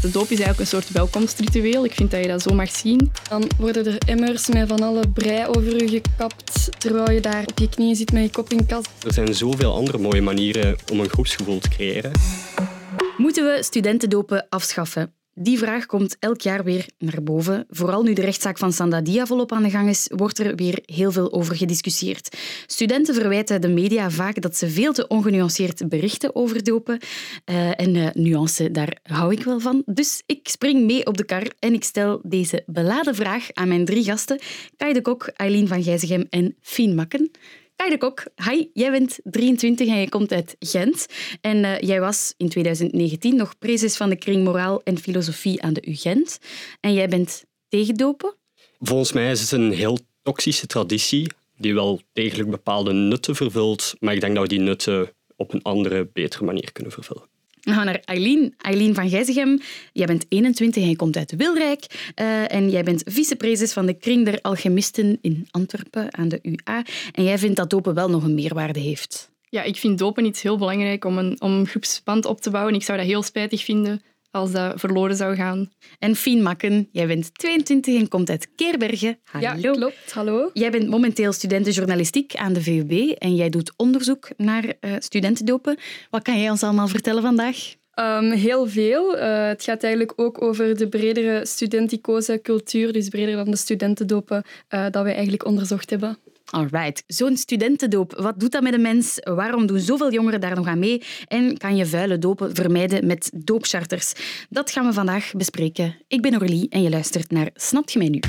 De doop is eigenlijk een soort welkomstritueel. Ik vind dat je dat zo mag zien. Dan worden er emmers met van alle brei over je gekapt, terwijl je daar op je knieën zit met je kop in kast. Er zijn zoveel andere mooie manieren om een groepsgevoel te creëren. Moeten we studentendopen afschaffen? Die vraag komt elk jaar weer naar boven. Vooral nu de rechtszaak van Sandadia volop aan de gang is, wordt er weer heel veel over gediscussieerd. Studenten verwijten de media vaak dat ze veel te ongenuanceerd berichten over dopen. Uh, en uh, nuance, daar hou ik wel van. Dus ik spring mee op de kar en ik stel deze beladen vraag aan mijn drie gasten. Kai de Kok, Eileen van Gijzegem en Fien Makken. Kai de hi, jij bent 23 en je komt uit Gent. En uh, jij was in 2019 nog prezes van de kring Moraal en Filosofie aan de UGent. En jij bent tegen dopen? Volgens mij is het een heel toxische traditie die wel degelijk bepaalde nutten vervult, maar ik denk dat we die nutten op een andere, betere manier kunnen vervullen. We gaan naar Eileen. Eileen van Gijzegem. Jij bent 21 en komt uit Wilrijk. Uh, en jij bent vicepreses van de Kring der Alchemisten in Antwerpen aan de UA. En jij vindt dat dopen wel nog een meerwaarde heeft. Ja, ik vind dopen iets heel belangrijk om een, om groepsband op te bouwen. Ik zou dat heel spijtig vinden als dat verloren zou gaan. En Fien Makken, jij bent 22 en komt uit Keerbergen. Hallo. Ja, klopt. Hallo. Jij bent momenteel studentenjournalistiek aan de VUB en jij doet onderzoek naar uh, studentendopen. Wat kan jij ons allemaal vertellen vandaag? Um, heel veel. Uh, het gaat eigenlijk ook over de bredere studenticoze cultuur, dus breder dan de studentendopen, uh, dat wij eigenlijk onderzocht hebben. Alright. Zo'n studentendoop, wat doet dat met een mens? Waarom doen zoveel jongeren daar nog aan mee? En kan je vuile dopen vermijden met doopcharters? Dat gaan we vandaag bespreken. Ik ben Orly en je luistert naar Snapt je mij nu?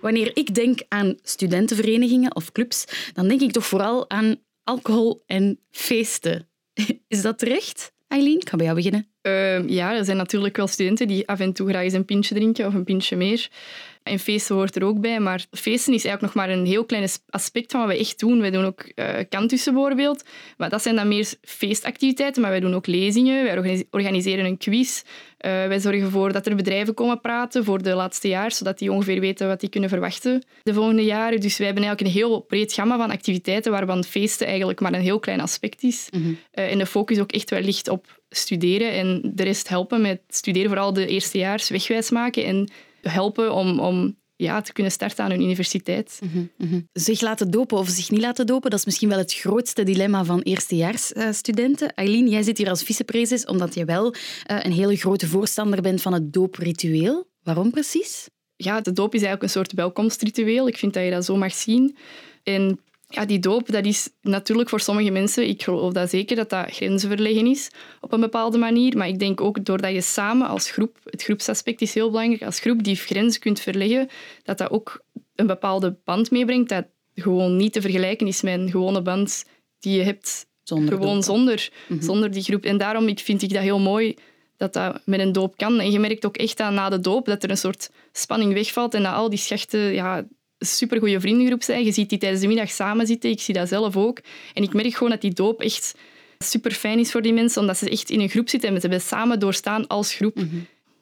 Wanneer ik denk aan studentenverenigingen of clubs, dan denk ik toch vooral aan alcohol en feesten. Is dat terecht? Eileen, ik ga bij jou beginnen. Uh, ja, er zijn natuurlijk wel studenten die af en toe graag eens een pintje drinken of een pintje meer. En feesten hoort er ook bij, maar feesten is eigenlijk nog maar een heel klein aspect van wat we echt doen. Wij doen ook uh, kantussen bijvoorbeeld, maar dat zijn dan meer feestactiviteiten, maar wij doen ook lezingen, wij organiseren een quiz. Uh, wij zorgen ervoor dat er bedrijven komen praten voor de laatste jaar, zodat die ongeveer weten wat die kunnen verwachten de volgende jaren. Dus wij hebben eigenlijk een heel breed gamma van activiteiten, waarvan feesten eigenlijk maar een heel klein aspect is. Mm -hmm. uh, en de focus ook echt wel ligt op studeren en de rest helpen met studeren, vooral de eerstejaars wegwijs maken en helpen om, om ja, te kunnen starten aan een universiteit. Mm -hmm. Zich laten dopen of zich niet laten dopen, dat is misschien wel het grootste dilemma van eerstejaarsstudenten. Eileen, jij zit hier als vicepreses omdat je wel uh, een hele grote voorstander bent van het doopritueel. Waarom precies? Ja, de doop is eigenlijk een soort welkomstritueel. Ik vind dat je dat zo mag zien. En ja, die doop, dat is natuurlijk voor sommige mensen, ik geloof dat zeker, dat dat grenzen verleggen is op een bepaalde manier. Maar ik denk ook doordat je samen als groep, het groepsaspect is heel belangrijk, als groep die grenzen kunt verleggen, dat dat ook een bepaalde band meebrengt dat gewoon niet te vergelijken is met een gewone band die je hebt zonder gewoon zonder, mm-hmm. zonder die groep. En daarom vind ik dat heel mooi dat dat met een doop kan. En je merkt ook echt aan na de doop dat er een soort spanning wegvalt en dat al die schachten ja, super goede vriendengroep zijn. Je ziet die tijdens de middag samen zitten. Ik zie dat zelf ook. En ik merk gewoon dat die doop echt super fijn is voor die mensen, omdat ze echt in een groep zitten en ze hebben samen doorstaan als groep. Mm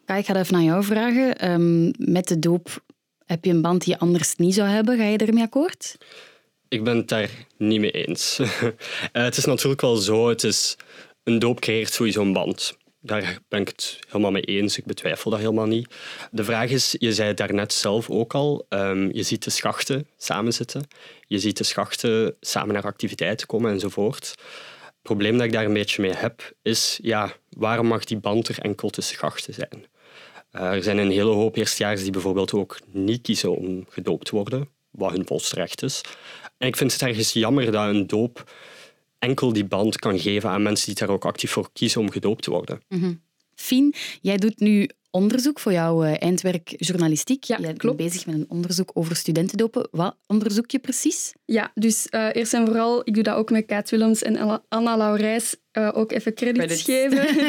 -hmm. ik ga even naar jou vragen. Um, met de doop heb je een band die je anders niet zou hebben. Ga je ermee akkoord? Ik ben het daar niet mee eens. uh, het is natuurlijk wel zo, het is, een doop creëert sowieso een band. Daar ben ik het helemaal mee eens. Ik betwijfel dat helemaal niet. De vraag is, je zei het daarnet zelf ook al, um, je ziet de schachten samen zitten. Je ziet de schachten samen naar activiteiten komen enzovoort. Het probleem dat ik daar een beetje mee heb, is ja, waarom mag die band er enkel tussen schachten zijn? Uh, er zijn een hele hoop eerstejaars die bijvoorbeeld ook niet kiezen om gedoopt te worden, wat hun volste recht is. En ik vind het ergens jammer dat een doop enkel die band kan geven aan mensen die daar ook actief voor kiezen om gedoopt te worden. -hmm. Fien, jij doet nu onderzoek voor jouw eindwerk journalistiek. Ja, Jij klopt. bent bezig met een onderzoek over studentendopen. Wat onderzoek je precies? Ja, dus uh, eerst en vooral, ik doe dat ook met Kaat Willems en Anna Laurijs. Uh, ook even credits, credits. geven.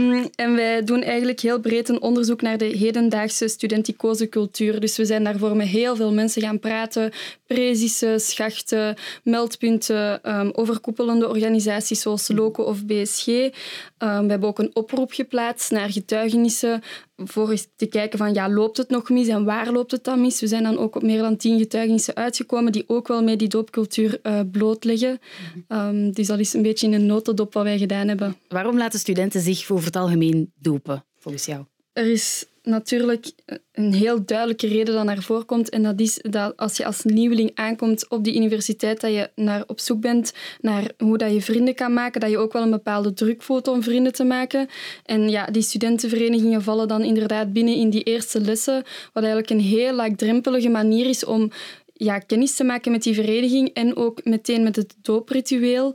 um, en wij doen eigenlijk heel breed een onderzoek naar de hedendaagse studenticose cultuur. Dus we zijn daarvoor met heel veel mensen gaan praten. Prezisen, schachten, meldpunten, um, overkoepelende organisaties zoals LOCO of BSG. Um, we hebben ook een oproep geplaatst naar getuigenissen getuigenissen voor eens te kijken van ja, loopt het nog mis en waar loopt het dan mis? We zijn dan ook op meer dan tien getuigenissen uitgekomen die ook wel mee die doopcultuur uh, blootleggen. Um, dus dat is een beetje in een notendop wat wij gedaan hebben. Waarom laten studenten zich over het algemeen dopen, volgens jou? Er is natuurlijk een heel duidelijke reden dat naar voren komt. En dat is dat als je als nieuweling aankomt op die universiteit, dat je naar op zoek bent naar hoe dat je vrienden kan maken. Dat je ook wel een bepaalde druk voelt om vrienden te maken. En ja, die studentenverenigingen vallen dan inderdaad binnen in die eerste lessen. Wat eigenlijk een heel laagdrempelige manier is om ja, kennis te maken met die vereniging en ook meteen met het doopritueel.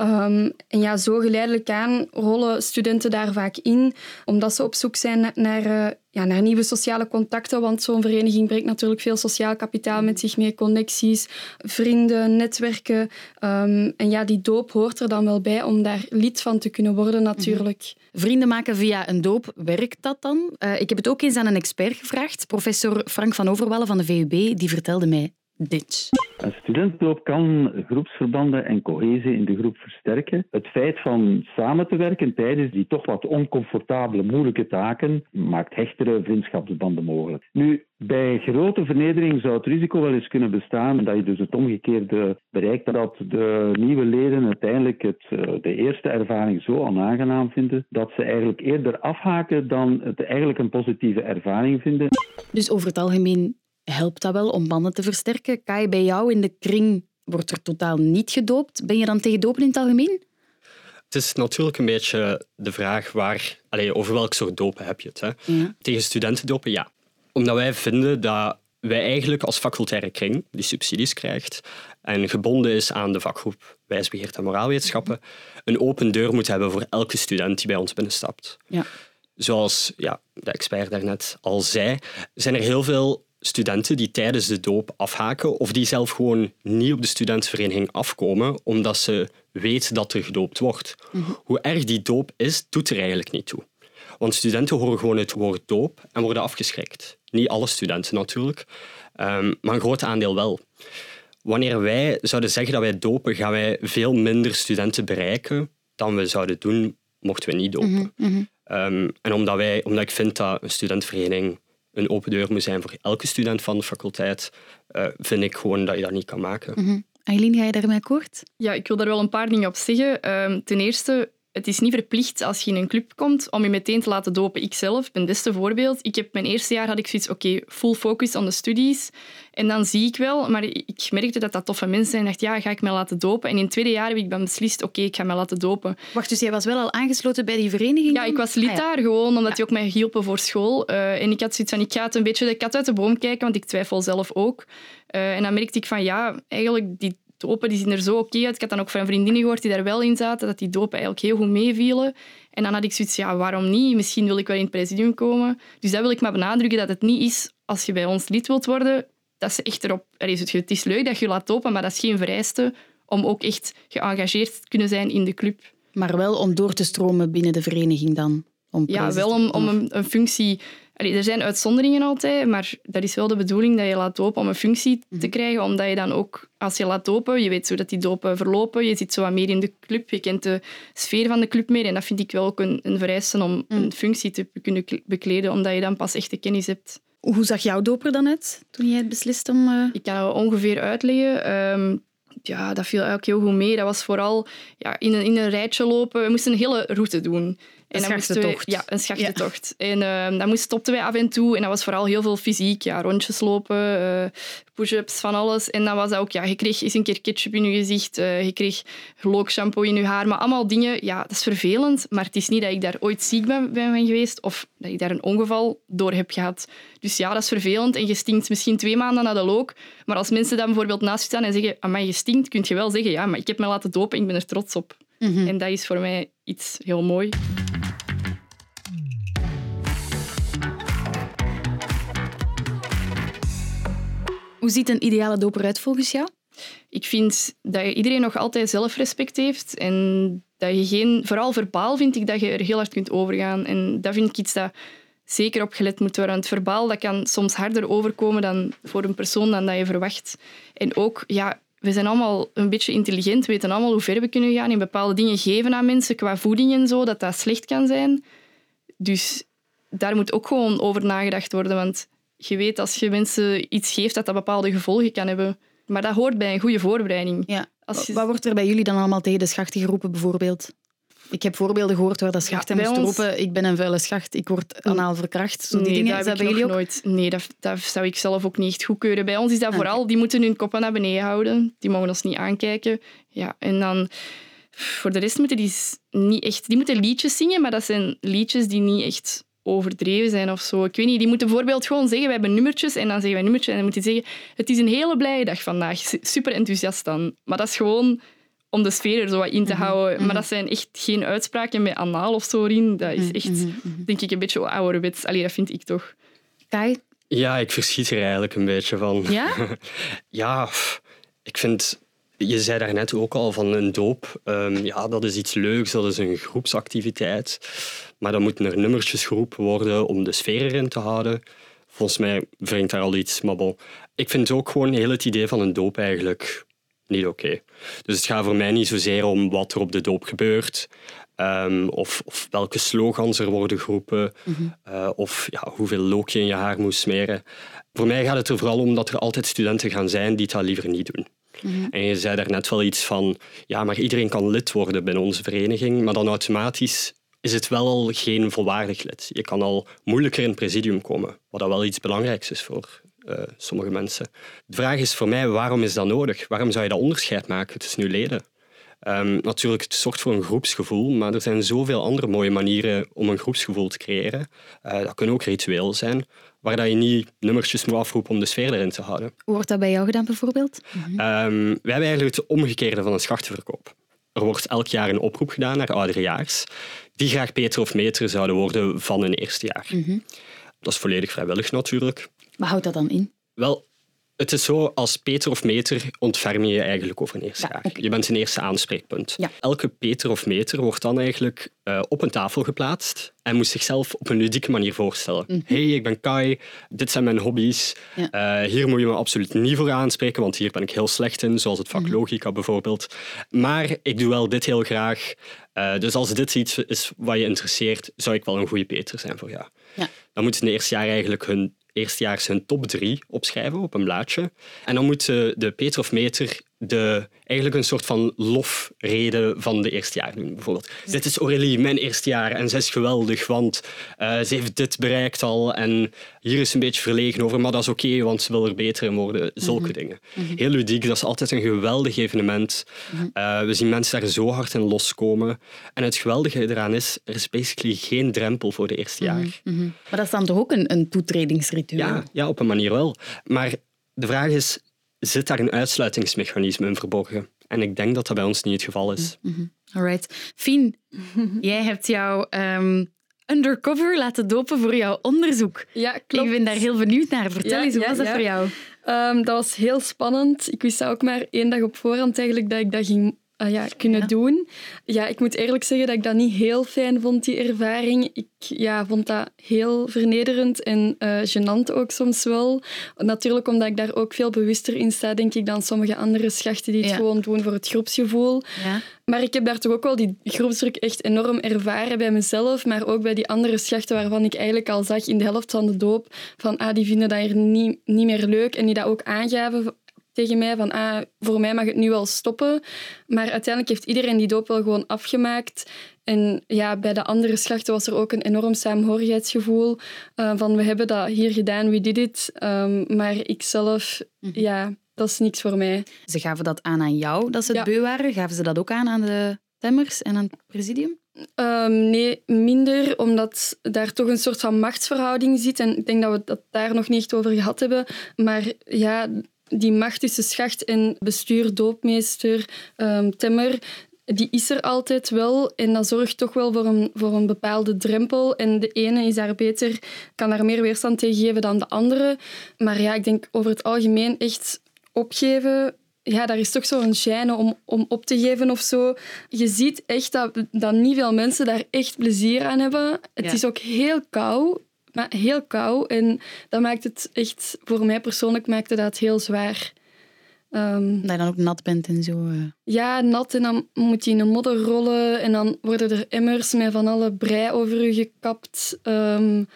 Um, en ja, zo geleidelijk aan rollen studenten daar vaak in, omdat ze op zoek zijn naar, uh, ja, naar nieuwe sociale contacten. Want zo'n vereniging brengt natuurlijk veel sociaal kapitaal met zich mee, connecties, vrienden, netwerken. Um, en ja, die doop hoort er dan wel bij om daar lid van te kunnen worden, natuurlijk. Mhm. Vrienden maken via een doop, werkt dat dan? Uh, ik heb het ook eens aan een expert gevraagd, professor Frank van Overwallen van de VUB, die vertelde mij dit. Een studentendoop kan groepsverbanden en cohesie in de groep versterken. Het feit van samen te werken tijdens die toch wat oncomfortabele, moeilijke taken maakt hechtere vriendschapsbanden mogelijk. Nu, bij grote vernedering zou het risico wel eens kunnen bestaan dat je dus het omgekeerde bereikt, dat de nieuwe leden uiteindelijk het, eh, de eerste ervaring zo onaangenaam vinden dat ze eigenlijk eerder afhaken dan het eigenlijk een positieve ervaring vinden. Dus over het algemeen helpt dat wel om banden te versterken? Kai, bij jou in de kring wordt er totaal niet gedoopt. Ben je dan tegen dopen in het algemeen? Het is natuurlijk een beetje de vraag waar, allez, over welk soort dopen heb je het. Hè? Ja. Tegen studentendopen, ja. Omdat wij vinden dat wij eigenlijk als facultaire kring, die subsidies krijgt en gebonden is aan de vakgroep wijsbegeerte en moraalwetenschappen, een open deur moet hebben voor elke student die bij ons binnenstapt. Ja. Zoals ja, de expert daarnet al zei, zijn er heel veel studenten die tijdens de doop afhaken of die zelf gewoon niet op de studentenvereniging afkomen omdat ze weten dat er gedoopt wordt. Mhm. Hoe erg die doop is, doet er eigenlijk niet toe. Want studenten horen gewoon het woord doop en worden afgeschrikt. Niet alle studenten natuurlijk, um, maar een groot aandeel wel. Wanneer wij zouden zeggen dat wij dopen, gaan wij veel minder studenten bereiken dan we zouden doen mochten we niet dopen. Mhm, mhm. Ehm, en omdat, wij, omdat ik vind dat een studentenvereniging een open deur moet zijn voor elke student van de faculteit, uh, vind ik gewoon dat je dat niet kan maken. Mm -hmm. Aileen, ga je daarmee akkoord? Ja, ik wil daar wel een paar dingen op zeggen. Um, ten eerste, het is niet verplicht als je in een club komt om je meteen te laten dopen. Ik zelf ben beste voorbeeld. Ik heb mijn eerste jaar had ik zoiets, oké, full focus on de studies. En dan zie ik wel, maar ik merkte dat dat toffe mensen zijn. Ik dacht, ja, ga ik mij laten dopen? En in het tweede jaar heb ik dan beslist, oké, ik ga mij laten dopen. Wacht, dus jij was wel al aangesloten bij die vereniging? Ja, ik was lid ah, daar gewoon, omdat die ook mij hielpen voor school. Uh, en ik had zoiets van, ik ga het een beetje de kat uit de boom kijken, want ik twijfel zelf ook. Uh, en dan merkte ik van, ja, eigenlijk die dopen die zien er zo oké uit. Ik had dan ook van vriendinnen gehoord die daar wel in zaten, dat die dopen eigenlijk heel goed meevielen. En dan had ik zoiets, ja, waarom niet? Misschien wil ik wel in het presidium komen. Dus dat wil ik maar benadrukken, dat het niet is als je bij ons lid wilt worden, dat ze echt erop... Het is leuk dat je laat dopen, maar dat is geen vereiste om ook echt geëngageerd te kunnen zijn in de club. Maar wel om door te stromen binnen de vereniging dan? Om ja, wel om, om een, een functie er zijn uitzonderingen altijd, maar dat is wel de bedoeling dat je laat dopen om een functie te mhm. krijgen, omdat je dan ook, als je laat dopen, je weet zo dat die dopen verlopen, je zit zo wat meer in de club, je kent de sfeer van de club meer en dat vind ik wel ook een, een vereiste om een mhm. functie te kunnen bekleden, omdat je dan pas echt de kennis hebt. Hoe zag jouw doper dan uit toen jij het beslist om... Uh... Ik kan het ongeveer uitleggen. Ehm, ja, dat viel eigenlijk heel goed mee. Dat was vooral ja, in, een, in een rijtje lopen. We moesten een hele route doen. En een schachtentocht. Ja, een schachtentocht. Ja. En uh, dan stopten wij af en toe. En dat was vooral heel veel fysiek. Ja, rondjes lopen, uh, push-ups, van alles. En dan was dat ook... Ja, je kreeg eens een keer ketchup in je gezicht. Uh, je kreeg lookshampoo in je haar. Maar allemaal dingen... Ja, dat is vervelend. Maar het is niet dat ik daar ooit ziek ben, ben geweest. Of dat ik daar een ongeval door heb gehad. Dus ja, dat is vervelend. En je stinkt misschien twee maanden na de look. Maar als mensen dan bijvoorbeeld naast je staan en zeggen... Amai, je stinkt, kun je wel zeggen... Ja, maar ik heb me laten dopen en ik ben er trots op. Mm -hmm. En dat is voor mij iets heel mooi. Hoe ziet een ideale doper uit volgens jou? Ik vind dat iedereen nog altijd zelfrespect heeft en dat je geen, vooral verbaal vind ik dat je er heel hard kunt overgaan. En dat vind ik iets dat zeker op gelet moet worden. Het verbaal dat kan soms harder overkomen dan voor een persoon dan dat je verwacht. En ook, ja, we zijn allemaal een beetje intelligent, we weten allemaal hoe ver we kunnen gaan in bepaalde dingen geven aan mensen qua voeding en zo, dat dat slecht kan zijn. Dus daar moet ook gewoon over nagedacht worden. Want je weet als je mensen iets geeft dat dat bepaalde gevolgen kan hebben. Maar dat hoort bij een goede voorbereiding. Ja. Als je... Wat wordt er bij jullie dan allemaal tegen de schachten geroepen, bijvoorbeeld? Ik heb voorbeelden gehoord waar de schachten ja, moesten ons... roepen ik ben een vuile schacht, ik word anaal verkracht. Zo nee, dingen, dat heb ik nog nooit. Nee, dat, dat zou ik zelf ook niet echt goedkeuren. Bij ons is dat okay. vooral, die moeten hun koppen naar beneden houden. Die mogen ons niet aankijken. Ja, en dan... Voor de rest moeten die niet echt... Die moeten liedjes zingen, maar dat zijn liedjes die niet echt overdreven zijn of zo. Ik weet niet, die moeten bijvoorbeeld gewoon zeggen, we hebben nummertjes en dan zeggen wij nummertjes en dan moet je zeggen, het is een hele blije dag vandaag. Super enthousiast dan. Maar dat is gewoon om de sfeer er zo wat in te houden. Maar dat zijn echt geen uitspraken met anaal of zo erin. Dat is echt, denk ik, een beetje ouderwets. Allee, dat vind ik toch. Kai? Ja, ik verschiet er eigenlijk een beetje van. Ja? ja, ik vind... Je zei daarnet ook al van een doop. Um, ja, dat is iets leuks, dat is een groepsactiviteit. Maar dan moeten er nummertjes geroepen worden om de sfeer erin te houden. Volgens mij wringt daar al iets. Maar bon, ik vind ook gewoon heel het idee van een doop eigenlijk niet oké. Okay. Dus het gaat voor mij niet zozeer om wat er op de doop gebeurt. Um, of, of, welke slogans er worden geroepen. Mm -hmm. uh, of ja, hoeveel look je in je haar moet smeren. Voor mij gaat het er vooral om dat er altijd studenten gaan zijn die dat liever niet doen. -hmm. En je zei daar net wel iets van, ja, maar iedereen kan lid worden binnen onze vereniging, maar dan automatisch is het wel geen volwaardig lid. Je kan al moeilijker in het presidium komen, wat dat wel iets belangrijks is voor uh, sommige mensen. De vraag is voor mij, waarom is dat nodig? Waarom zou je dat onderscheid maken tussen je leden? Um, natuurlijk, het zorgt voor een groepsgevoel, maar er zijn zoveel andere mooie manieren om een groepsgevoel te creëren. Uh, dat kunnen ook ritueel zijn, waar dat je niet nummertjes moet afroepen om de sfeer erin te houden. Hoe wordt dat bij jou gedaan, bijvoorbeeld? Mm -hmm. um, wij hebben eigenlijk het omgekeerde van een schachtenverkoop. Er wordt elk jaar een oproep gedaan naar ouderejaars die graag Peter of meter zouden worden van hun eerste jaar. Mm -hmm. Dat is volledig vrijwillig natuurlijk. Wat houdt dat dan in? Wel, het is zo, als Peter of meter ontferm je je eigenlijk over een eerste ja. Okay. Je bent een eerste aanspreekpunt. Ja. Elke Peter of meter wordt dan eigenlijk uh, op een tafel geplaatst en moet zichzelf op een ludieke manier voorstellen. Mm -hmm. hey, ik ben Kai, dit zijn mijn hobby's. Ja. Uh, hier moet je me absoluut niet voor aanspreken, want hier ben ik heel slecht in, zoals het vak mm -hmm. logica bijvoorbeeld. Maar ik doe wel dit heel graag. Uh, dus als dit iets is wat je interesseert, zou ik wel een goede Peter zijn voor jou. Ja. Dan moeten de eerste jaar eigenlijk hun eerstejaars hun top drie opschrijven op een blaadje. En dan moet de Peter of meter de, eigenlijk een soort van lofrede van de eerste jaar doen. Bijvoorbeeld, dit is Aurélie, mijn eerste jaar, en ze is geweldig, want uh, ze heeft dit bereikt al en hier is een beetje verlegen over, maar dat is oké, okay, want ze wil er beter in worden. Zulke mm -hmm. dingen. Mm -hmm. Heel ludiek, dat is altijd een geweldig evenement. Mm -hmm. uh, we zien mensen daar zo hard in loskomen. En het geweldige eraan is, er is basically geen drempel voor de eerste jaar. Maar dat is dan toch ook een, een toetredingsritueel? Ja, ja, op een manier wel. Maar de vraag is, zit daar een uitsluitingsmechanisme in verborgen. En ik denk dat dat bij ons niet het geval is. Mm -hmm. Alright. Fien, jij hebt jou um, undercover laten dopen voor jouw onderzoek. Ja, klopt. Ik ben daar heel benieuwd naar. Vertel ja, eens, hoe ja, was dat ja. voor jou? Um, dat was heel spannend. Ik wist dat ook maar één dag op voorhand eigenlijk dat ik dat ging uh, ja, kunnen doen. Ja, ik moet eerlijk zeggen dat ik dat niet heel fijn vond, die ervaring. Ik ja, vond dat heel vernederend en uh, gênant ook soms wel. Natuurlijk omdat ik daar ook veel bewuster in sta, denk ik, dan sommige andere schachten die het Ja. gewoon doen voor het groepsgevoel. Ja. Maar ik heb daar toch ook wel die groepsdruk echt enorm ervaren bij mezelf, maar ook bij die andere schachten waarvan ik eigenlijk al zag in de helft van de doop van ah, die vinden dat hier niet, niet meer leuk en die dat ook aangaven tegen mij van ah, voor mij mag het nu wel stoppen. Maar uiteindelijk heeft iedereen die doop wel gewoon afgemaakt. En ja, bij de andere schachten was er ook een enorm saamhorigheidsgevoel uh, van we hebben dat hier gedaan, we did it. Um, maar ik zelf, Mhm. ja, dat is niks voor mij. Ze gaven dat aan aan jou, dat ze het Ja. beu waren. Gaven ze dat ook aan aan de stemmers en aan het presidium? Um, nee, minder, omdat daar toch een soort van machtsverhouding zit. En ik denk dat we dat daar nog niet echt over gehad hebben. Maar ja, die macht tussen schacht en bestuur, doopmeester, um, temmer, die is er altijd wel. En dat zorgt toch wel voor een, voor een bepaalde drempel. En de ene is daar beter, kan daar meer weerstand tegen geven dan de andere. Maar ja, ik denk over het algemeen echt opgeven ja, daar is toch zo'n gêne om, om op te geven of zo. Je ziet echt dat, dat niet veel mensen daar echt plezier aan hebben. Het Ja. is ook heel koud, maar heel koud. En dat maakt het echt, voor mij persoonlijk, maakte dat heel zwaar. Um, dat je dan ook nat bent en zo. Uh. Ja, nat en dan moet je in een modder rollen en dan worden er emmers met van alle brei over je gekapt. Um,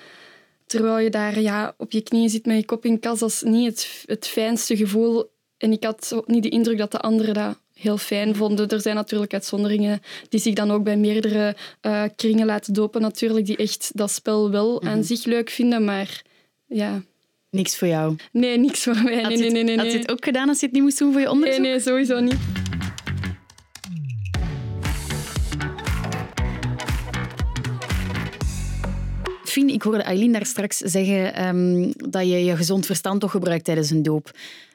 terwijl je daar ja, op je knieën zit met je kop in kas, dat is niet het, het fijnste gevoel. En ik had niet de indruk dat de anderen dat heel fijn vonden. Er zijn natuurlijk uitzonderingen die zich dan ook bij meerdere uh, kringen laten dopen, natuurlijk, die echt dat spel wel aan mhm. zich leuk vinden, maar ja... Niks voor jou? Nee, niks voor mij. Had, nee, nee, nee, nee, had je het ook gedaan als je het niet moest doen voor je onderzoek? Nee, nee, sowieso niet. Fien, ik hoorde Aileen daar straks zeggen um, dat je je gezond verstand toch gebruikt tijdens een doop.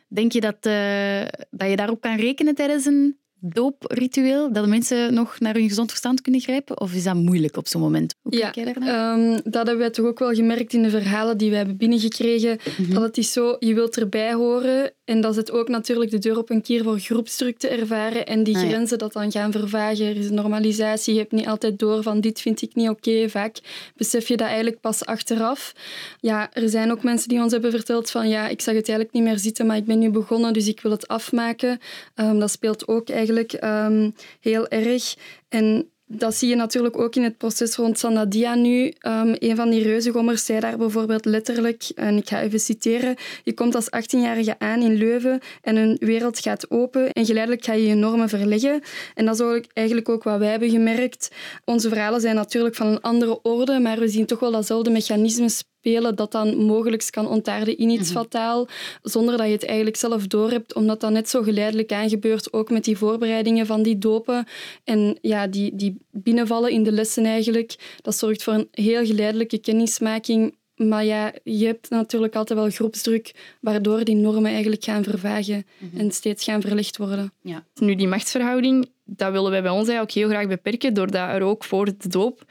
Denk je dat, uh, dat je daarop kan rekenen tijdens een doopritueel? Dat mensen nog naar hun gezond verstand kunnen grijpen? Of is dat moeilijk op zo'n moment? Hoe ja, kijk jij daarnaar? Um, dat hebben wij toch ook wel gemerkt in de verhalen die we hebben binnengekregen. Mm Dat het is zo, je wilt erbij horen. En dat zit ook natuurlijk de deur op een keer voor groepsdruk te ervaren. En die ah, grenzen dat dan gaan vervagen. Er is normalisatie. Je hebt niet altijd door van dit vind ik niet oké. Vaak besef je dat eigenlijk pas achteraf. Ja, er zijn ook mensen die ons hebben verteld van ja, ik zag het eigenlijk niet meer zitten, maar ik ben nu begonnen, dus ik wil het afmaken. Um, dat speelt ook eigenlijk um, heel erg. En dat zie je natuurlijk ook in het proces rond Sanadia nu. Um, een van die reuzengommers zei daar bijvoorbeeld letterlijk, en ik ga even citeren, je komt als 18-jarige aan in Leuven en een wereld gaat open en geleidelijk ga je je normen verleggen. En dat is eigenlijk ook wat wij hebben gemerkt. Onze verhalen zijn natuurlijk van een andere orde, maar we zien toch wel datzelfde mechanisme spelen dat dan mogelijk kan ontaarden in iets mm fataal, zonder dat je het eigenlijk zelf doorhebt, omdat dat net zo geleidelijk aangebeurt, ook met die voorbereidingen van die dopen en ja, die, die binnenvallen in de lessen eigenlijk. Dat zorgt voor een heel geleidelijke kennismaking, maar ja, je hebt natuurlijk altijd wel groepsdruk, waardoor die normen eigenlijk gaan vervagen mhm. en steeds gaan verlicht worden. Ja. Nu, die machtsverhouding, dat willen wij bij ons eigenlijk heel graag beperken, doordat er ook voor de doop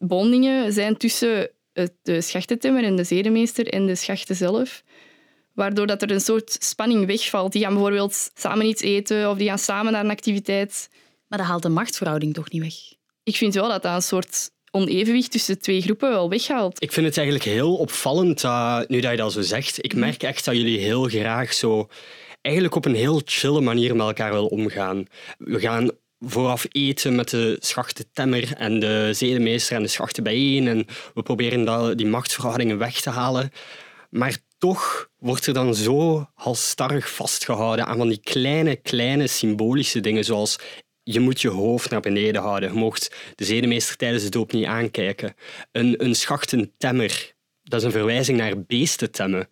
bondingen zijn tussen de schachtentimmer en de zedemeester en de schachten zelf. Waardoor dat er een soort spanning wegvalt. Die gaan bijvoorbeeld samen iets eten of die gaan samen naar een activiteit. Maar dat haalt de machtsverhouding toch niet weg? Ik vind wel dat dat een soort onevenwicht tussen de twee groepen wel weghaalt. Ik vind het eigenlijk heel opvallend, nu dat je dat zo zegt. Ik merk echt dat jullie heel graag zo eigenlijk op een heel chille manier met elkaar willen omgaan. We gaan vooraf eten met de schachtentemmer en de zedemeester en de schachten bijeen. En we proberen die machtsverhoudingen weg te halen. Maar toch wordt er dan zo halstarrig vastgehouden aan van die kleine, kleine symbolische dingen, zoals je moet je hoofd naar beneden houden. Je mocht de zedemeester tijdens de doop niet aankijken. Een, een schachtentemmer, dat is een verwijzing naar beestentemmen.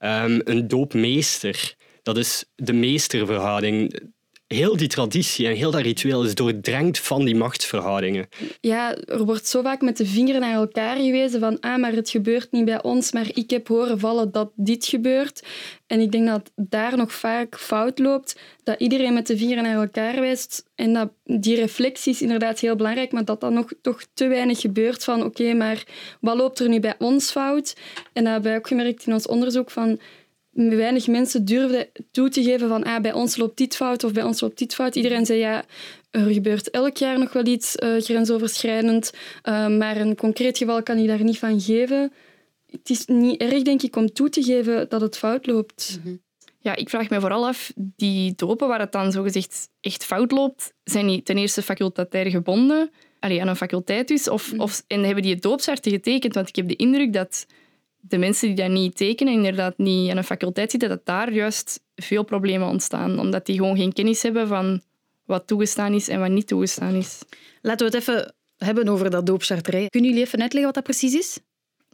Um, een doopmeester, dat is de meesterverhouding heel die traditie en heel dat ritueel is doordrenkt van die machtsverhoudingen. Ja, er wordt zo vaak met de vinger naar elkaar gewezen van ah, maar het gebeurt niet bij ons, maar ik heb horen vallen dat dit gebeurt. En ik denk dat daar nog vaak fout loopt, dat iedereen met de vinger naar elkaar wijst en dat die reflectie is inderdaad heel belangrijk, maar dat dat nog toch te weinig gebeurt van oké, maar wat loopt er nu bij ons fout? En dat hebben we ook gemerkt in ons onderzoek van weinig mensen durfden toe te geven van ah, bij ons loopt dit fout of bij ons loopt dit fout. Iedereen zei ja, er gebeurt elk jaar nog wel iets uh, grensoverschrijdend, uh, maar een concreet geval kan ik daar niet van geven. Het is niet erg, denk ik, om toe te geven dat het fout loopt. Mhm. Ja, ik vraag me vooral af, die dopen waar het dan zogezegd echt fout loopt, zijn die ten eerste facultatair gebonden allee, aan een faculteit dus, of, mhm. of, en hebben die het doopsarten getekend? Want ik heb de indruk dat de mensen die dat niet tekenen, inderdaad niet aan een faculteit zitten, dat daar juist veel problemen ontstaan. Omdat die gewoon geen kennis hebben van wat toegestaan is en wat niet toegestaan is. Laten we het even hebben over dat doopcharterij. Kunnen jullie even uitleggen wat dat precies is?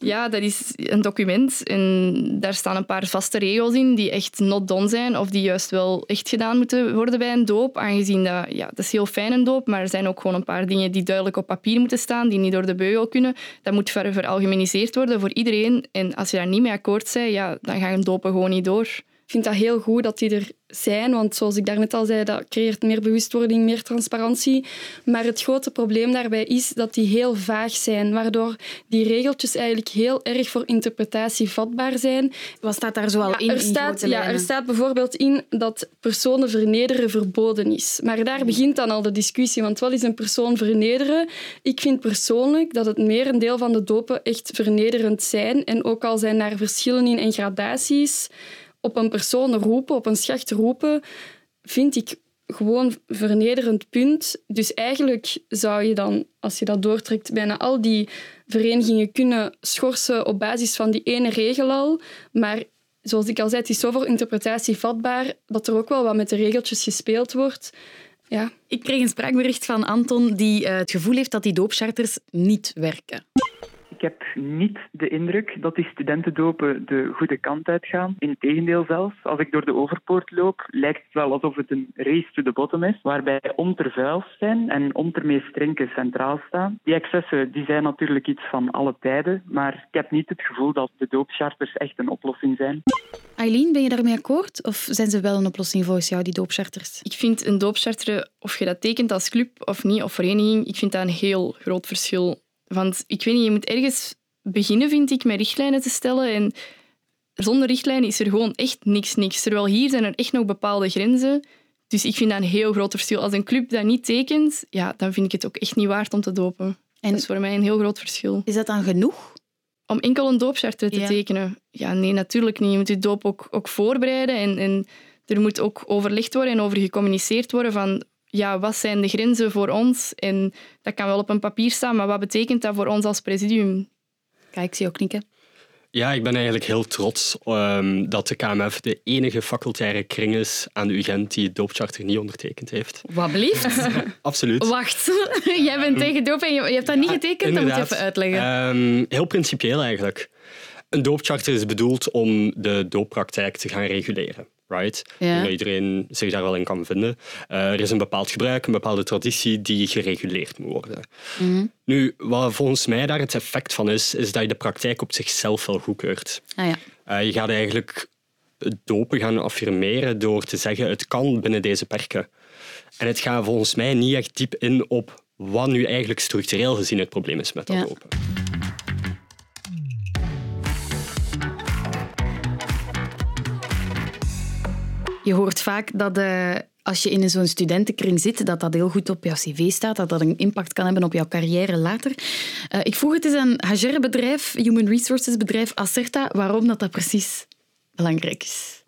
Ja, dat is een document en daar staan een paar vaste regels in die echt not done zijn of die juist wel echt gedaan moeten worden bij een doop. Aangezien dat, ja, dat is heel fijn een doop, maar er zijn ook gewoon een paar dingen die duidelijk op papier moeten staan, die niet door de beugel kunnen. Dat moet veralgemeniseerd worden voor iedereen. En als je daar niet mee akkoord bent, ja, dan gaan dopen gewoon niet door. Ik vind dat heel goed dat die er zijn, want zoals ik daarnet al zei, dat creëert meer bewustwording, meer transparantie. Maar het grote probleem daarbij is dat die heel vaag zijn, waardoor die regeltjes eigenlijk heel erg voor interpretatie vatbaar zijn. Wat staat daar zoal in? Er staat, ja, er staat bijvoorbeeld in dat personen vernederen verboden is. Maar daar begint dan al de discussie, want wat is een persoon vernederen? Ik vind persoonlijk dat het merendeel van de dopen echt vernederend zijn. En ook al zijn daar verschillen in en gradaties op een persoon roepen, op een schacht roepen, vind ik gewoon vernederend punt. Dus eigenlijk zou je dan, als je dat doortrekt, bijna al die verenigingen kunnen schorsen op basis van die ene regel al. Maar zoals ik al zei, het is zo voor interpretatie vatbaar dat er ook wel wat met de regeltjes gespeeld wordt. Ja. Ik kreeg een spraakbericht van Anton die uh, het gevoel heeft dat die doopcharters niet werken. Ik heb niet de indruk dat die studentendopen de goede kant uitgaan. Integendeel zelfs, als ik door de overpoort loop, lijkt het wel alsof het een race to the bottom is, waarbij zijn en drinken centraal staan. Die excessen die zijn natuurlijk iets van alle tijden, maar ik heb niet het gevoel dat de doopcharters echt een oplossing zijn. Eileen, ben je daarmee akkoord? Of zijn ze wel een oplossing volgens jou, die doopcharters? Ik vind een doopcharter, of je dat tekent als club of niet, of vereniging, ik vind dat een heel groot verschil. Want ik weet niet, je moet ergens beginnen, vind ik, met richtlijnen te stellen. En zonder richtlijnen is er gewoon echt niks, niks. Terwijl hier zijn er echt nog bepaalde grenzen. Dus ik vind dat een heel groot verschil. Als een club dat niet tekent, ja, dan vind ik het ook echt niet waard om te dopen. En dat is voor mij een heel groot verschil. Is dat dan genoeg? Om enkel een doopcharter te tekenen? Ja, nee, natuurlijk niet. Je moet je doop ook, ook voorbereiden en, en er moet ook overlegd worden en over gecommuniceerd worden van ja, wat zijn de grenzen voor ons? En dat kan wel op een papier staan, maar wat betekent dat voor ons als presidium? Kijk, ik zie ook knikken. Ja, ik ben eigenlijk heel trots um, dat de KMF de enige facultaire kring is aan de UGent die het doopcharter niet ondertekend heeft. Wat blieft? Absoluut. Wacht, jij bent tegen doop en je, hebt dat niet getekend? Dat moet je even uitleggen. Um, heel principieel eigenlijk. Een doopcharter is bedoeld om de dooppraktijk te gaan reguleren right? Dat iedereen zich daar wel in kan vinden. Uh, er is een bepaald gebruik, een bepaalde traditie die gereguleerd moet worden. Mhm. Nu, wat volgens mij daar het effect van is, is dat je de praktijk op zichzelf wel goedkeurt. Ah, ja. Uh, je gaat eigenlijk het dopen gaan affirmeren door te zeggen het kan binnen deze perken. En het gaat volgens mij niet echt diep in op wat nu eigenlijk structureel gezien het probleem is met dat ja. dopen. Je hoort vaak dat uh, als je in zo'n studentenkring zit, dat dat heel goed op jouw cv staat, dat dat een impact kan hebben op jouw carrière later. Uh, ik vroeg het eens aan HR-bedrijf, Human Resources bedrijf Acerta, waarom dat, dat precies belangrijk is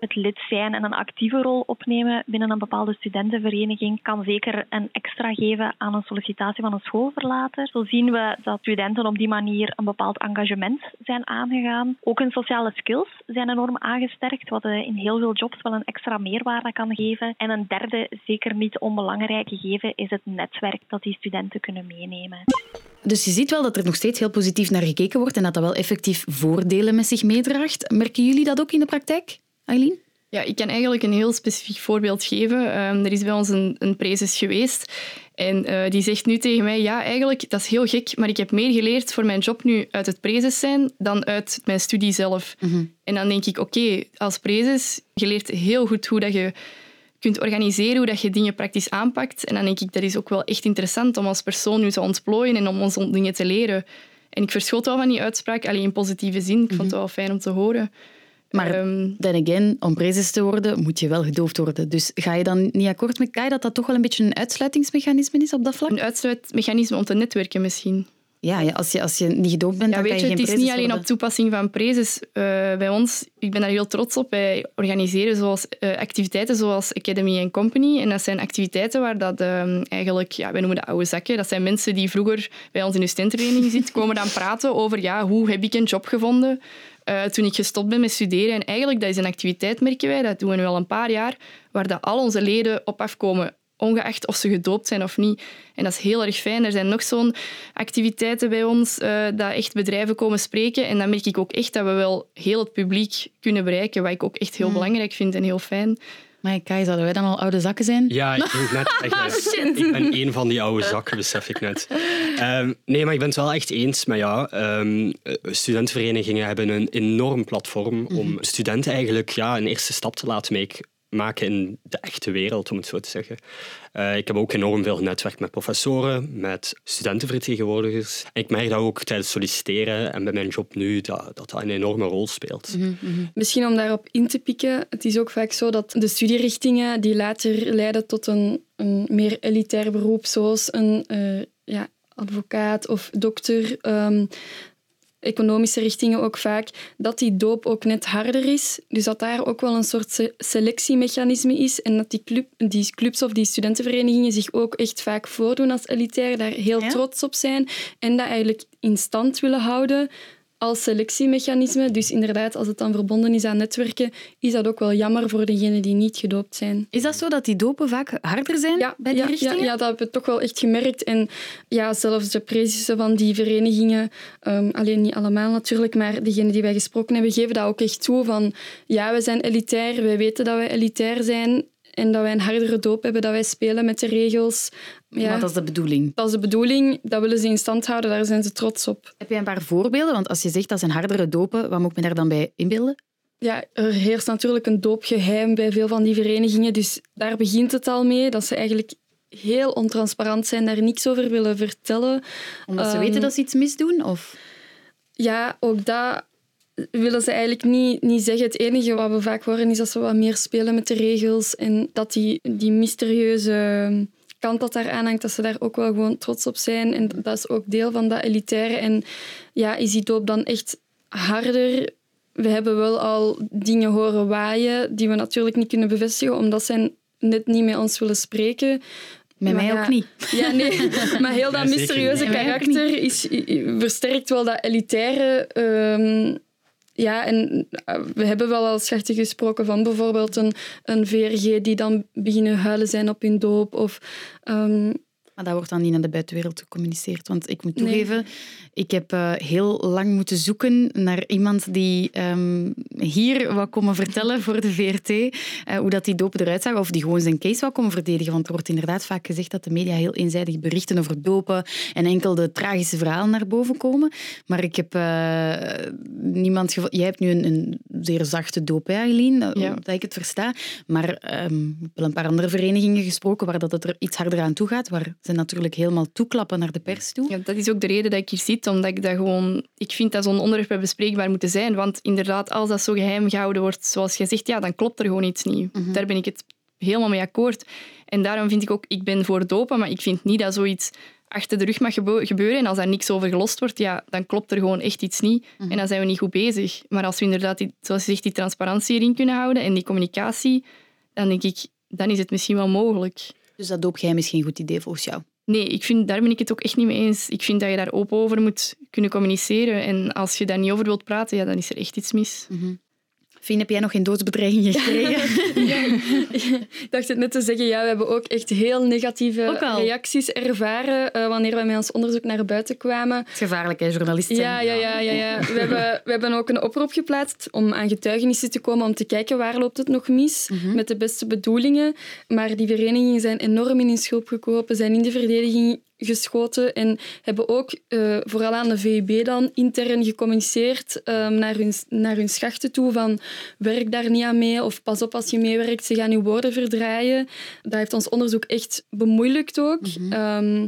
het lid zijn en een actieve rol opnemen binnen een bepaalde studentenvereniging kan zeker een extra geven aan een sollicitatie van een schoolverlater. Zo zien we dat studenten op die manier een bepaald engagement zijn aangegaan. Ook hun sociale skills zijn enorm aangesterkt, wat in heel veel jobs wel een extra meerwaarde kan geven. En een derde, zeker niet onbelangrijk gegeven, is het netwerk dat die studenten kunnen meenemen. Dus je ziet wel dat er nog steeds heel positief naar gekeken wordt en dat dat wel effectief voordelen met zich meedraagt. Merken jullie dat ook in de praktijk? Eileen? Ja, ik kan eigenlijk een heel specifiek voorbeeld geven. Um, er is bij ons een, een prezes geweest en uh, die zegt nu tegen mij, ja, eigenlijk, dat is heel gek, maar ik heb meer geleerd voor mijn job nu uit het prezes zijn dan uit mijn studie zelf. Mhm. En dan denk ik, oké, als prezes, je leert heel goed hoe dat je kunt organiseren, hoe dat je dingen praktisch aanpakt. En dan denk ik, dat is ook wel echt interessant om als persoon nu te ontplooien en om ons dingen te leren. En ik verschot wel van die uitspraak, alleen in positieve zin. Ik vond het mhm. wel fijn om te horen. Maar um, then again, om prezes te worden, moet je wel gedoofd worden. Dus ga je dan niet akkoord met Kai dat dat toch wel een beetje een uitsluitingsmechanisme is op dat vlak? Een uitsluitmechanisme om te netwerken misschien. Ja, als je, als je niet gedoopt bent, ja, dan kan je, je Het is niet alleen op toepassing van prezes. Uh, bij ons, ik ben daar heel trots op, wij organiseren zoals, uh, activiteiten zoals Academy and Company. En dat zijn activiteiten waar dat, uh, eigenlijk, ja, wij noemen de oude zakken. Dat zijn mensen die vroeger bij ons in de studentenvereniging zitten, komen dan praten over ja, hoe heb ik een job gevonden uh, toen ik gestopt ben met studeren. En eigenlijk, dat is een activiteit, merken wij, dat doen we nu al een paar jaar, waar dat al onze leden op afkomen ongeacht of ze gedoopt zijn of niet. En dat is heel erg fijn. Er zijn nog zo'n activiteiten bij ons uh, dat echt bedrijven komen spreken. En dan merk ik ook echt dat we wel heel het publiek kunnen bereiken, wat ik ook echt heel mm. belangrijk vind en heel fijn. Maar Kai, zouden wij dan al oude zakken zijn? Ja, ik, net echt, ik ben één van die oude zakken, besef ik net. Um, nee, maar ik ben het wel echt eens met ja. Um, studentenverenigingen hebben een enorm platform om mhm. studenten eigenlijk ja, een eerste stap te laten maken maken in de echte wereld, om het zo te zeggen. Uh, ik heb ook enorm veel netwerk met professoren, met studentenvertegenwoordigers. En ik merk dat ook tijdens solliciteren en bij mijn job nu dat dat, een enorme rol speelt. Mhm, mhm. Misschien om daarop in te pikken, het is ook vaak zo dat de studierichtingen die later leiden tot een, een meer elitair beroep, zoals een uh, ja, advocaat of dokter, um, economische richtingen ook vaak, dat die doop ook net harder is. Dus dat daar ook wel een soort selectiemechanisme is en dat die, club, die clubs of die studentenverenigingen zich ook echt vaak voordoen als elitair, daar heel trots op zijn en dat eigenlijk in stand willen houden als selectiemechanisme. Dus inderdaad, als het dan verbonden is aan netwerken, is dat ook wel jammer voor degenen die niet gedoopt zijn. Is dat zo dat die dopen vaak harder zijn ja, bij die ja, richtingen? Ja, ja, dat hebben we toch wel echt gemerkt. En ja, zelfs de presissen van die verenigingen, um, alleen niet allemaal natuurlijk, maar degenen die wij gesproken hebben, geven dat ook echt toe van ja, we zijn elitair, wij weten dat wij elitair zijn en dat wij een hardere doop hebben, dat wij spelen met de regels. Ja, maar dat is de bedoeling. Dat is de bedoeling. Dat willen ze in stand houden. Daar zijn ze trots op. Heb je een paar voorbeelden? Want als je zegt dat zijn hardere dopen, wat moet ik me daar dan bij inbeelden? Ja, er heerst natuurlijk een doopgeheim bij veel van die verenigingen. Dus daar begint het al mee. Dat ze eigenlijk heel ontransparant zijn, daar niks over willen vertellen. Omdat ze weten ehm, dat ze iets misdoen? Of? Ja, ook dat willen ze eigenlijk niet, niet zeggen. Het enige wat we vaak horen is dat ze wat meer spelen met de regels en dat die, die mysterieuze kant dat daar aanhangt, dat ze daar ook wel gewoon trots op zijn. En dat is ook deel van dat elitaire. En ja, is die doop dan echt harder? We hebben wel al dingen horen waaien die we natuurlijk niet kunnen bevestigen, omdat ze net niet met ons willen spreken. Met mij ook niet. Ja, nee. Maar heel dat mysterieuze karakter is, versterkt wel dat elitaire. Um, ja, en eh, we hebben wel al schachten gesproken van bijvoorbeeld een, een VRG die dan beginnen huilen zijn op hun doop. Of um, maar dat wordt dan niet naar de buitenwereld gecommuniceerd. Want ik moet toegeven, ik heb uh, heel lang moeten zoeken naar iemand die um, hier wou komen vertellen voor de VRT uh, eh, hoe dat die dopen eruit zag. Of die gewoon zijn case wou komen verdedigen. Want er wordt inderdaad vaak gezegd dat de media heel eenzijdig berichten over dopen en enkel de tragische verhalen naar boven komen. Maar ik heb uh, niemand gevonden... Jij hebt nu een, een zeer zachte doop, hè, Eileen? Ja. Dat ik het versta. Maar um, ik heb wel een paar andere verenigingen gesproken waar dat het er iets harder aan toe gaat. Waar ze natuurlijk helemaal toeklappen naar de pers toe. Ja, dat is ook de reden dat ik hier zit, omdat ik dat gewoon... Ik vind dat zo'n onderwerp bespreekbaar moeten zijn, want inderdaad, als dat zo geheim gehouden wordt, zoals je zegt, ja, dan klopt er gewoon iets niet. Mhm. Daar ben ik het helemaal mee akkoord. En daarom vind ik ook, ik ben voor dopen, maar ik vind niet dat zoiets achter de rug mag gebeuren. En als daar niks over gelost wordt, ja, dan klopt er gewoon echt iets niet. Mhm. En dan zijn we niet goed bezig. Maar als we inderdaad, die, zoals je zegt, die transparantie erin kunnen houden en die communicatie, dan denk ik, dan is het misschien wel mogelijk. Dus dat doopgeheim is geen goed idee volgens jou? Nee, ik vind, daar ben ik het ook echt niet mee eens. Ik vind dat je daar open over moet kunnen communiceren. En als je daar niet over wilt praten, ja, dan is er echt iets mis. Mm Fien, heb jij nog geen doodsbedreiging gekregen? ja, ik dacht het net te zeggen. Ja, we hebben ook echt heel negatieve reacties ervaren uh, wanneer we met ons onderzoek naar buiten kwamen. Het is gevaarlijk, hè, journalisten? Ja, ja, ja. ja, ja. We, hebben, we hebben ook een oproep geplaatst om aan getuigenissen te komen om te kijken waar loopt het nog mis, mm met de beste bedoelingen. Maar die verenigingen zijn enorm in hun schulp gekropen, zijn in de verdediging geschoten en hebben ook uh, vooral aan de VUB dan intern gecommuniceerd um, naar, hun, naar hun schachten toe van werk daar niet aan mee of pas op als je meewerkt, ze gaan je woorden verdraaien. Dat heeft ons onderzoek echt bemoeilijkt ook. Mhm. Ehm,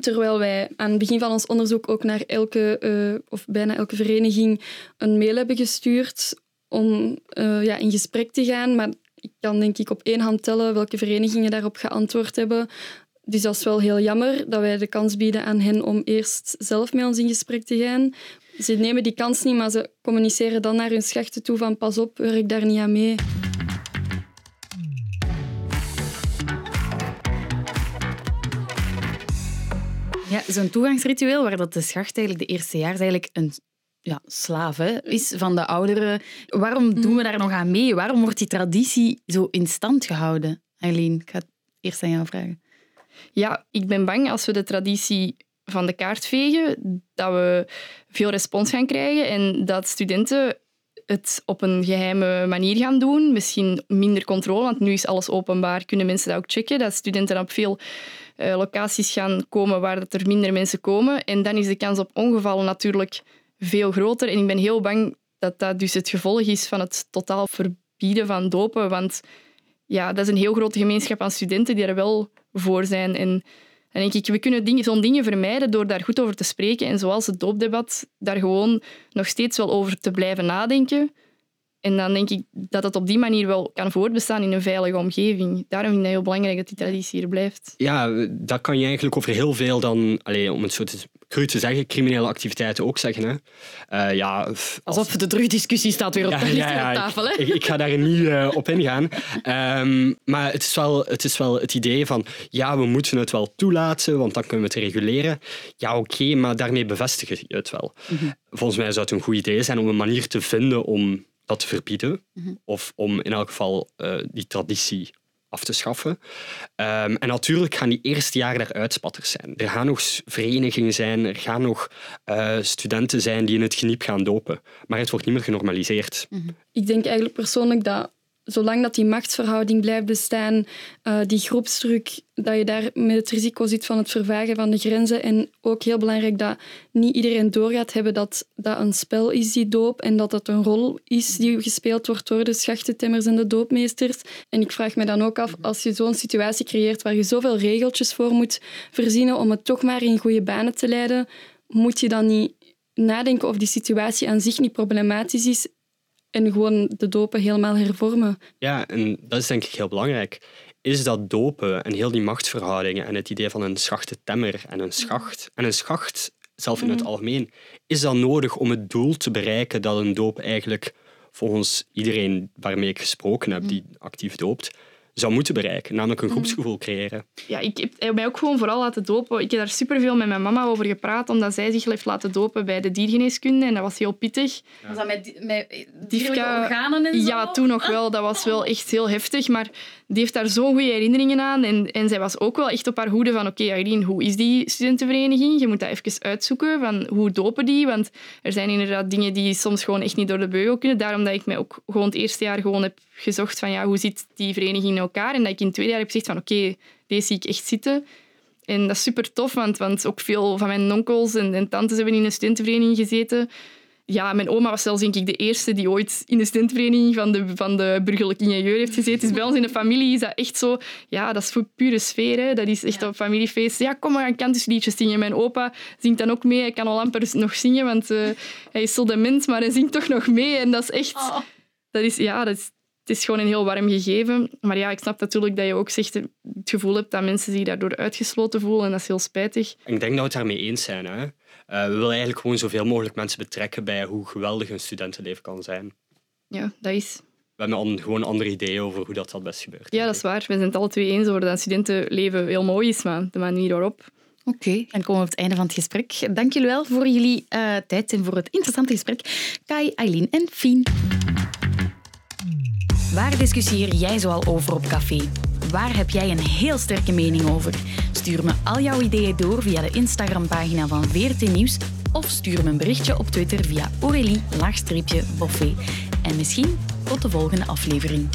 terwijl wij aan het begin van ons onderzoek ook naar elke, uh, of bijna elke vereniging een mail hebben gestuurd om uh, ja, in gesprek te gaan. Maar ik kan denk ik op één hand tellen welke verenigingen daarop geantwoord hebben. Dus dat is wel heel jammer dat wij de kans bieden aan hen om eerst zelf met ons in gesprek te gaan. Ze nemen die kans niet, maar ze communiceren dan naar hun schachten toe van pas op, werk daar niet aan mee. Ja, zo'n toegangsritueel waar dat de schacht eigenlijk de eerste jaar eigenlijk een ja, slaaf is van de ouderen. Waarom doen we daar nog aan mee? Waarom wordt die traditie zo in stand gehouden? Eileen, ik ga het eerst aan jou vragen. Ja, ik ben bang als we de traditie van de kaart vegen, dat we veel respons gaan krijgen en dat studenten het op een geheime manier gaan doen. Misschien minder controle, want nu is alles openbaar. Kunnen mensen dat ook checken? Dat studenten op veel uh, locaties gaan komen waar dat er minder mensen komen. En dan is de kans op ongevallen natuurlijk veel groter. En ik ben heel bang dat dat dus het gevolg is van het totaal verbieden van dopen. Want ja, dat is een heel grote gemeenschap aan studenten die er wel voor zijn. En denk ik, we kunnen zo'n dingen vermijden door daar goed over te spreken. En zoals het doopdebat, daar gewoon nog steeds wel over te blijven nadenken. En dan denk ik dat het op die manier wel kan voortbestaan in een veilige omgeving. Daarom vind ik het heel belangrijk dat die traditie hier blijft. Ja, dat kan je eigenlijk over heel veel dan, allez, om het zo te, cru te zeggen, criminele activiteiten ook zeggen. Hè. Uh, ja, Alsof de drugdiscussie staat weer op, ja, ja, ja, tafel. Hè? Ik, ik, ga daar niet uh, op ingaan. Um, maar het is, wel, het is wel het idee van, ja, we moeten het wel toelaten, want dan kunnen we het reguleren. Ja, oké, maar daarmee bevestigen je het wel. Mm -hmm. Volgens mij zou het een goed idee zijn om een manier te vinden om dat te verbieden. Mhm. Of om in elk geval uh, die traditie af te schaffen. Um, en natuurlijk gaan die eerste jaren daar uitspatters zijn. Er gaan nog verenigingen zijn, er gaan nog uh, studenten zijn die in het geniep gaan dopen. Maar het wordt niet meer genormaliseerd. Mm -hmm. Ik denk eigenlijk persoonlijk dat zolang dat die machtsverhouding blijft bestaan, uh, die groepsdruk, dat je daar met het risico zit van het vervagen van de grenzen. En ook heel belangrijk dat niet iedereen doorgaat hebben dat dat een spel is, die doop, en dat dat een rol is die gespeeld wordt door de schachtentemmers en de doopmeesters. En ik vraag me dan ook af, als je zo'n situatie creëert waar je zoveel regeltjes voor moet verzinnen om het toch maar in goede banen te leiden, moet je dan niet nadenken of die situatie aan zich niet problematisch is en gewoon de dopen helemaal hervormen. Ja, en dat is denk ik heel belangrijk. Is dat dopen en heel die machtsverhoudingen en het idee van een schachte temmer en een schacht, en een schacht zelf in het mhm. algemeen, is dat nodig om het doel te bereiken dat een doop eigenlijk volgens iedereen waarmee ik gesproken heb, die actief doopt, zou moeten bereiken, namelijk een mhm. groepsgevoel creëren. Ja, ik heb mij ook gewoon vooral laten dopen. Ik heb daar superveel met mijn mama over gepraat, omdat zij zich heeft laten dopen bij de diergeneeskunde en dat was heel pittig. Was dat met, met dierlijke organen en zo? Ja, toen nog wel. Dat was wel echt heel heftig, maar die heeft daar zo'n goede herinneringen aan en, en zij was ook wel echt op haar hoede van oké, okay, hoe is die studentenvereniging? Je moet dat even uitzoeken, van hoe dopen die? Want er zijn inderdaad dingen die soms gewoon echt niet door de beugel kunnen. Daarom dat ik mij ook gewoon het eerste jaar gewoon heb gezocht van ja, hoe zit die vereniging in elkaar? En dat ik in het tweede jaar heb gezegd van oké, deze zie ik echt zitten. En dat is super tof, want, want ook veel van mijn onkels en, en tantes hebben in een studentenvereniging gezeten. Ja, mijn oma was zelfs denk ik de eerste die ooit in de studentenvereniging van de, van de burgerlijke ingenieur heeft gezeten. Dus bij ons in de familie is dat echt zo... Ja, dat is voor pure sfeer. Hè. Dat is echt ja. op familiefeest. Ja, kom maar, een kantusliedjes zingen. Mijn opa zingt dan ook mee. Hij kan al amper nog zingen, want uh, hij is zo dement, maar hij zingt toch nog mee. En dat is echt... Oh. Dat is, ja, dat is, het is gewoon een heel warm gegeven. Maar ja, ik snap natuurlijk dat je ook zegt, het gevoel hebt dat mensen zich daardoor uitgesloten voelen. En dat is heel spijtig. Ik denk dat we het daarmee eens zijn. Hè? Uh, we willen eigenlijk gewoon zoveel mogelijk mensen betrekken bij hoe geweldig een studentenleven kan zijn. Ja, dat is. We hebben gewoon andere ideeën over hoe dat, dat best gebeurt. Ja, dat is waar. We zijn het alle twee eens over dat studentenleven heel mooi is, maar de manier waarop... Oké, okay, dan komen we op het einde van het gesprek. Dank jullie wel voor jullie uh, tijd en voor het interessante gesprek. Kai, Eileen en Fien. Waar discussieer jij zoal over op café? Waar heb jij een heel sterke mening over? Stuur me al jouw ideeën door via de Instagram-pagina van VRT Nieuws of stuur me een berichtje op Twitter via Aurélie-Boffé. En misschien tot de volgende aflevering.